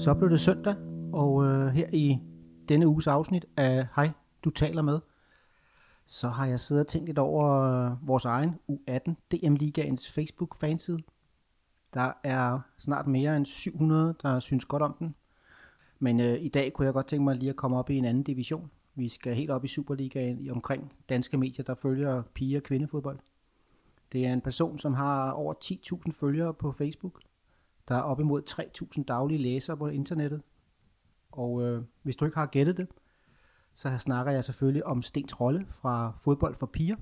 Så blev det søndag, og øh, her i denne uges afsnit af Hej, du taler med, så har jeg siddet og tænkt lidt over øh, vores egen U18 DM Ligaens Facebook fanside. Der er snart mere end 700, der synes godt om den. Men øh, i dag kunne jeg godt tænke mig lige at komme op i en anden division. Vi skal helt op i Superligaen i omkring danske medier, der følger pige- og kvindefodbold. Det er en person, som har over 10.000 følgere på Facebook. Der er op imod 3.000 daglige læsere på internettet. Og øh, hvis du ikke har gættet det, så snakker jeg selvfølgelig om Stens rolle fra Fodbold for Piger.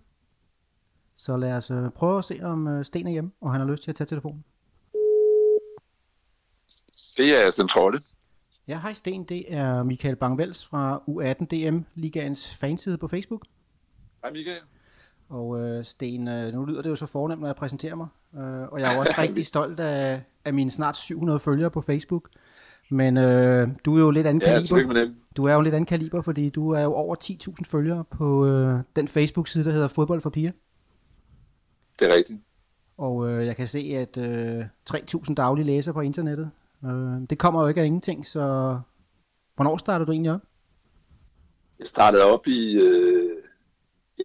Så lad os øh, prøve at se, om øh, Sten er hjemme, og han har lyst til at tage telefonen. Det er Sten Trolle. Ja, hej Sten. Det er Michael Bangvels fra U18 DM Ligaens fanside på Facebook. Hej Michael. Og øh, Sten, øh, nu lyder det jo så fornemt, når jeg præsenterer mig. Øh, og jeg er også rigtig stolt af, af mine snart 700 følgere på Facebook. Men øh, du er jo lidt anden Ja, kaliber. Du er jo lidt anden kaliber, fordi du er jo over 10.000 følgere på øh, den Facebook-side, der hedder Fodbold for Piger. Det er rigtigt. Og øh, jeg kan se, at øh, 3.000 daglige læser på internettet. Øh, det kommer jo ikke af ingenting, så hvornår startede du egentlig op? Jeg startede op i øh,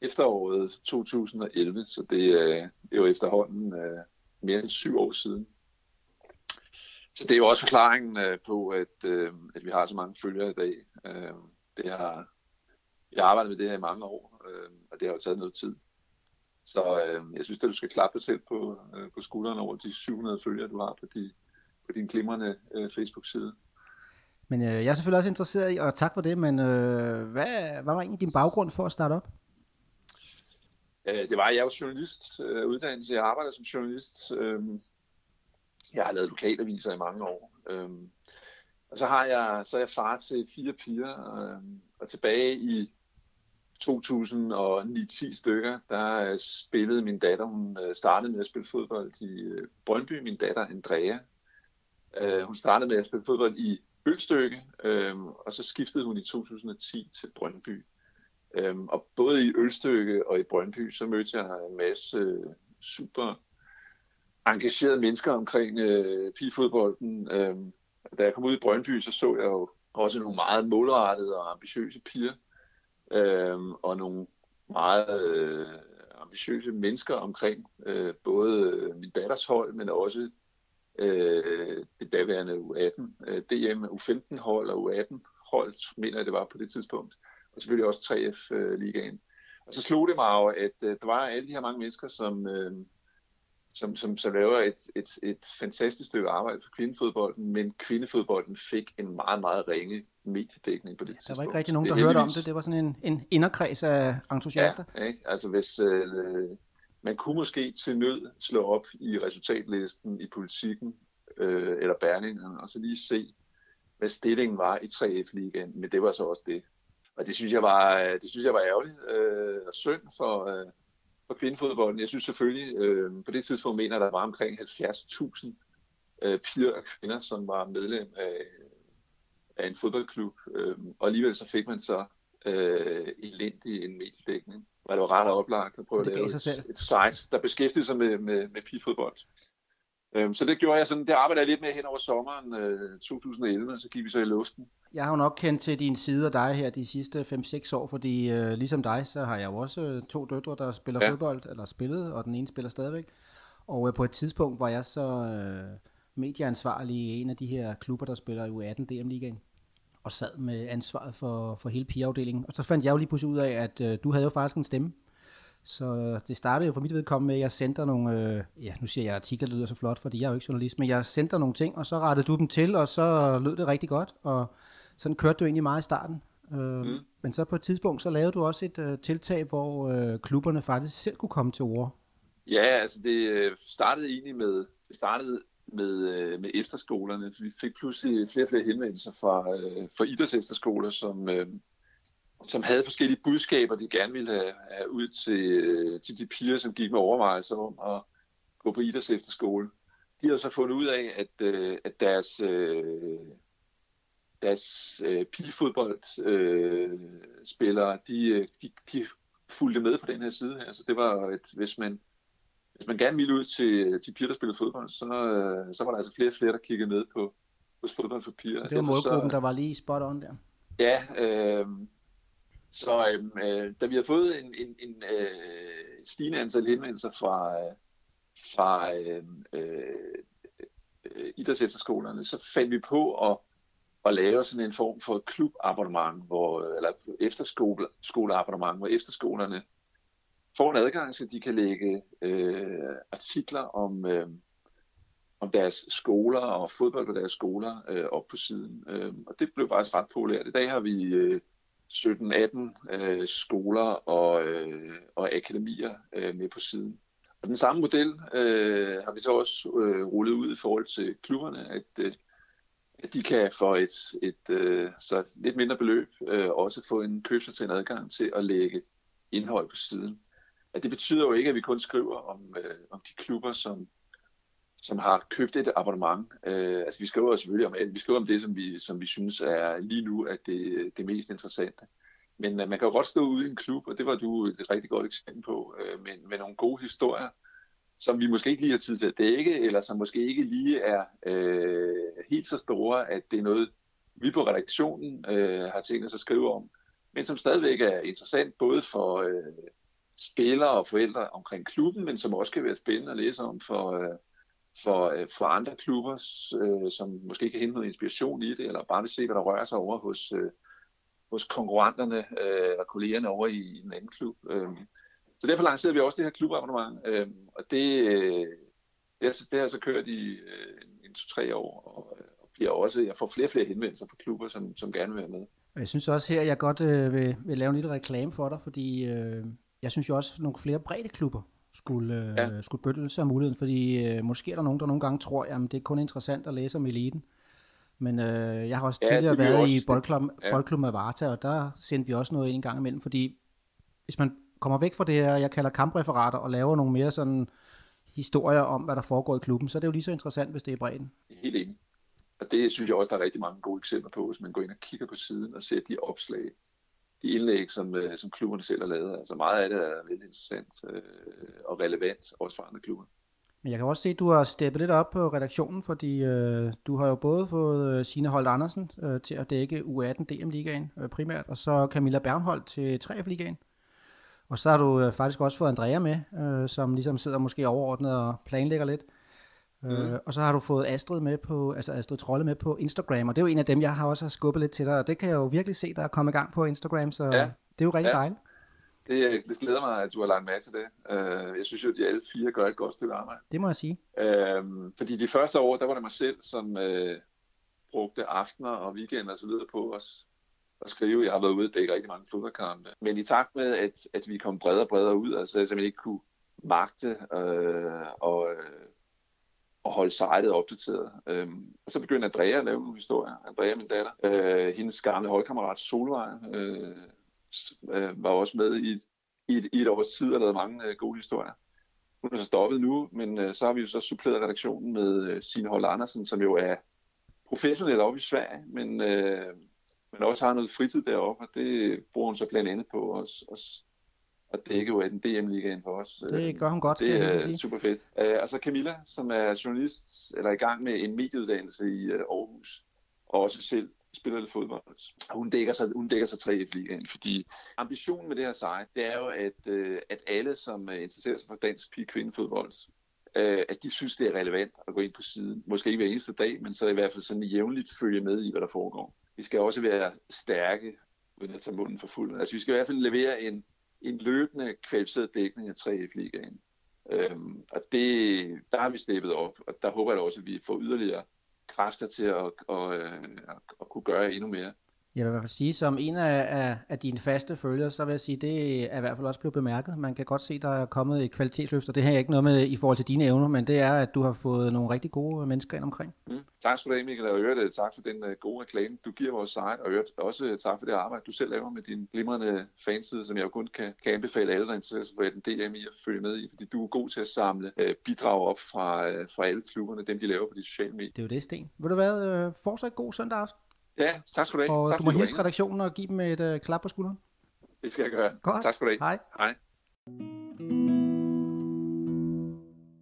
efteråret 2011, så det, øh, det er jo efterhånden øh, mere end syv år siden. Så det er jo også forklaringen øh, på, at, at vi har så mange følgere i dag. Det har, jeg har arbejdet med det her i mange år, og det har jo taget noget tid. Så jeg synes, at du skal klappe dig selv på, på skulderen over de 700 følgere, du har på, de, på din glimrende Facebook-side. Men øh, jeg er selvfølgelig også interesseret i, og tak for det, men øh, hvad, hvad var egentlig din baggrund for at starte op? Øh, det var, jeg er journalist, øh, uddannelse. Jeg arbejder som journalist. Øh, jeg har lavet lokalaviser i mange år. Øh, og så, har jeg, så er jeg far til fire piger, øh, og tilbage i 2009-10 stykker, der øh, spillede min datter, hun øh, startede med at spille fodbold i øh, Brøndby, min datter Andrea. Hun startede med at spille fodbold i Ølstykke, øhm, og så skiftede hun i 2010 til Brøndby. Øhm, og både i Ølstykke og i Brøndby, så mødte jeg en masse øh, super engagerede mennesker omkring øh, pigefodbolden. Øhm, da jeg kom ud i Brøndby, så så jeg jo også nogle meget målrettede og ambitiøse piger, øhm, og nogle meget øh, ambitiøse mennesker omkring øh, både øh, min datters hold, men også øh, det daværende U18, øh, DM, U15 hold og U18 hold, mener jeg det var på det tidspunkt og selvfølgelig også 3F-ligaen. Og så slog det mig jo, at øh, der var alle de her mange mennesker, som, øh, som, som, som laver et, et, et fantastisk stykke arbejde for kvindefodbolden, men kvindefodbolden fik en meget, meget ringe mediedækning på det Ja, tidspunkt. der var ikke rigtig nogen, der er hørte om det. Det var sådan en, en inderkreds af entusiaster. Ja, ikke? altså hvis øh, man kunne måske til nød slå op i resultatlisten i politikken øh, eller Berlingeren, og så lige se, hvad stillingen var i 3F-ligaen, men det var så også det. Og det synes jeg var, det synes jeg var ærgerligt øh, og synd for, øh, for kvindefodbolden. Jeg synes selvfølgelig, øh, på det tidspunkt mener der var omkring 70.000 øh, piger og kvinder, som var medlem af, af en fodboldklub. Øh, og alligevel så fik man så øh, elendig en mediedækning. Og det var ret oplagt at prøve at lave et, et site, der beskæftigede sig med, med, med pigefodbold. Øhm, så det gjorde jeg sådan, det arbejdede jeg lidt med hen over sommeren øh, 2011, og så gik vi så i luften. Jeg har jo nok kendt til din side og dig her de sidste 5-6 år, fordi øh, ligesom dig, så har jeg jo også øh, to døtre, der spiller ja. Fodbold, eller spillet, og den ene spiller stadigvæk. Og øh, på et tidspunkt var jeg så øh, medieansvarlig i en af de her klubber, der spiller i U18 DM-ligaen, og sad med ansvaret for, for hele pigeafdelingen. Og så fandt jeg jo lige pludselig ud af, at øh, du havde jo faktisk en stemme. Så det startede jo for mit vedkommende med, at jeg sendte nogle, øh, ja nu siger jeg artikler, det lyder så flot, fordi jeg er jo ikke journalist, men jeg sendte nogle ting, og så rettede du dem til, og så lød det rigtig godt, og sådan kørte du egentlig meget i starten. Øh, mm. Men så på et tidspunkt, så lavede du også et øh, tiltag, hvor øh, klubberne faktisk selv kunne komme til ord. Ja, altså det øh, startede egentlig med, det startede med, øh, med efterskolerne. Vi fik pludselig flere og flere henvendelser fra, øh, fra idrætsefterskoler, som, øh, som havde forskellige budskaber, de gerne ville have, have ud til, øh, til de piger, som gik med overvejelser om at gå på idrætsefterskole. De har så fundet ud af, at, øh, at deres, øh, deres øh, pigefodboldspillere, øh, de, de, de fulgte med på den her side her. Så det var, at hvis man, hvis man gerne ville ud til, til piger, der spillede fodbold, så, øh, så var der altså flere og flere, der kiggede med på, hos fodbold for piger. det var målgruppen, så, der var lige spot on der. Ja, øh, så øhm, øh, da vi har fået en, en, en øh, stigende antal henvendelser fra, øh, fra øhm, øh, øh, idrætsefterskolerne, så fandt vi på at, at lave sådan en form for klubabonnement, hvor, eller efterskoleabonnement, hvor efterskolerne får en adgang, så de kan lægge øh, artikler om, øh, om deres skoler og fodbold på deres skoler øh, op på siden. Øh, og det blev faktisk ret populært. I dag har vi øh, 17-18 øh, skoler og, øh, og akademier øh, med på siden. Og den samme model øh, har vi så også øh, rullet ud i forhold til klubberne, at, øh, at de kan for et, et øh, så lidt mindre beløb øh, også få en købstil adgang til at lægge indhold på siden. At det betyder jo ikke, at vi kun skriver om, øh, om de klubber, som, som har købt et abonnement. Øh, altså vi skriver selvfølgelig om alt. Vi skriver om det, som vi, som vi synes er lige nu at det, det mest interessante. Men øh, man kan jo godt stå ude i en klub, og det var du et rigtig godt eksempel på, øh, med, med nogle gode historier, som vi måske ikke lige har tid til at dække, eller som måske ikke lige er øh, helt så store, at det er noget, vi på redaktionen øh, har tænkt os at skrive om, men som stadigvæk er interessant både for øh, spillere og forældre omkring klubben, men som også kan være spændende at læse om for, Øh, for, øh, for andre klubber, øh, som måske kan hente noget inspiration i det, eller bare vil se, hvad der rører sig over hos, øh, hos konkurrenterne øh, eller kollegerne over i, en anden klub. Øh, så derfor lancerede vi også det her klubabonnement, øh, og det, øh, det, har, det har så kørt i øh, en to-tre år, og, og bliver også, jeg får flere og flere henvendelser fra klubber, som, som gerne vil være med. Jeg synes også her, jeg godt øh, vil, vil lave en lille reklame for dig, fordi øh, jeg synes jo også, at nogle flere brede klubber skulle, øh, ja. skulle bøtte sig af muligheden, fordi øh, måske er der nogen, der nogle gange tror, at det er kun interessant at læse om eliten. Men øh, jeg har også ja, tidligere været også, i boldklubben, ja. boldklubben Avarta, og der sendte vi også noget ind en gang imellem, fordi hvis man kommer væk fra det her, jeg kalder kampreferater, og laver nogle mere sådan historier om, hvad der foregår i klubben, så er det jo lige så interessant, hvis det er bredden. Helt enig. Og det synes jeg også, der er rigtig mange gode eksempler på, hvis man går ind og kigger på siden og ser de opslag, de indlæg, som, øh, som klubberne selv har lavet. Altså meget af det er vældig interessant øh, og relevant, også for andre klubber. Men jeg kan også se, at du har steppet lidt op på redaktionen, fordi øh, du har jo både fået øh, Signe Holt Andersen øh, til at dække U18 DM-ligaen øh, primært, og så Camilla Bernholdt til 3F-ligaen. Og så har du øh, faktisk også fået Andrea med, øh, som ligesom sidder måske overordnet og planlægger lidt. Mm. Øh, og så har du fået Astrid med på, altså Astrid Trolle med på Instagram, og det er jo en af dem, jeg har også skubbet lidt til dig, og det kan jeg jo virkelig se, der er kommet i gang på Instagram, så ja. det er jo rigtig ja. dejligt. Det, det glæder mig, at du har lagt med til det. Uh, jeg synes jo, at de alle fire gør et godt stykke arbejde. Det må jeg sige. Uh, fordi de første år, der var det mig selv, som uh, brugte aftener og weekender og så videre på os at skrive. Jeg har været ude og dække rigtig mange fodboldkampe. Men i takt med, at, at vi kom bredere og bredere ud, altså jeg simpelthen ikke kunne magte uh, og, uh, og holde sejlet opdateret. Øhm, og så begyndte Andrea at lave nogle historier. Andrea, min datter, øh, hendes gamle holdkammerat Solvej, uh, øh, øh, var også med i et, i et, i et års tid og lavede mange øh, gode historier. Hun er så stoppet nu, men øh, så har vi jo så suppleret redaktionen med øh, Signe Hold Andersen, som jo er professionel oppe i Sverige, men, øh, men også har noget fritid deroppe, og det bruger hun så blandt andet på os, os at dække jo den DM-ligaen for os. Det gør hun godt, det er sige. super fedt. Uh, og så Camilla, som er journalist, eller i gang med en medieuddannelse i uh, Aarhus, og også selv spiller lidt fodbold. Hun dækker sig, hun dækker sig 3F-ligaen, fordi ambitionen med det her site, det er jo, at, øh, at alle, som interesserer sig for dansk pige-kvindefodbold, øh, at de synes, det er relevant at gå ind på siden. Måske ikke hver eneste dag, men så i hvert fald sådan jævnligt følge med i, hvad der foregår. Vi skal også være stærke, uden at tage munden for fuld. Altså vi skal i hvert fald levere en, en løbende kvalificeret dækning af 3F-ligaen. Øhm, og det, der har vi steppet op, og der håber jeg også, at vi får yderligere kræfter til at, at, at, at, at kunne gøre endnu mere. Jeg vil i hvert fald sige, som en af, af, af dine faste følgere, så vil jeg sige, det er i hvert fald også blevet bemærket. Man kan godt se, der er kommet et kvalitetsløft, og det har ikke noget med i forhold til dine evner, men det er, at du har fået nogle rigtig gode mennesker ind omkring. Mm. Tak skal du have, Michael, og øvrigt tak for den uh, gode reklame, du giver vores site, og øvrigt også uh, tak for det arbejde, du selv laver med din glimrende fanside, som jeg jo kun kan, kan anbefale alle, der interesserer sig for den DM i at følge med i, fordi du er god til at samle uh, bidrag op fra, uh, fra alle klubberne, dem de laver på de sociale medier. Det er jo det, Sten. Vil du være uh, fortsat god søndag aften? Ja, tak skal du have. Og tak, du må hilse redaktionen og give dem et uh, klap på skulderen. Det skal jeg gøre. Godt. Tak skal du have. Hej. Hej.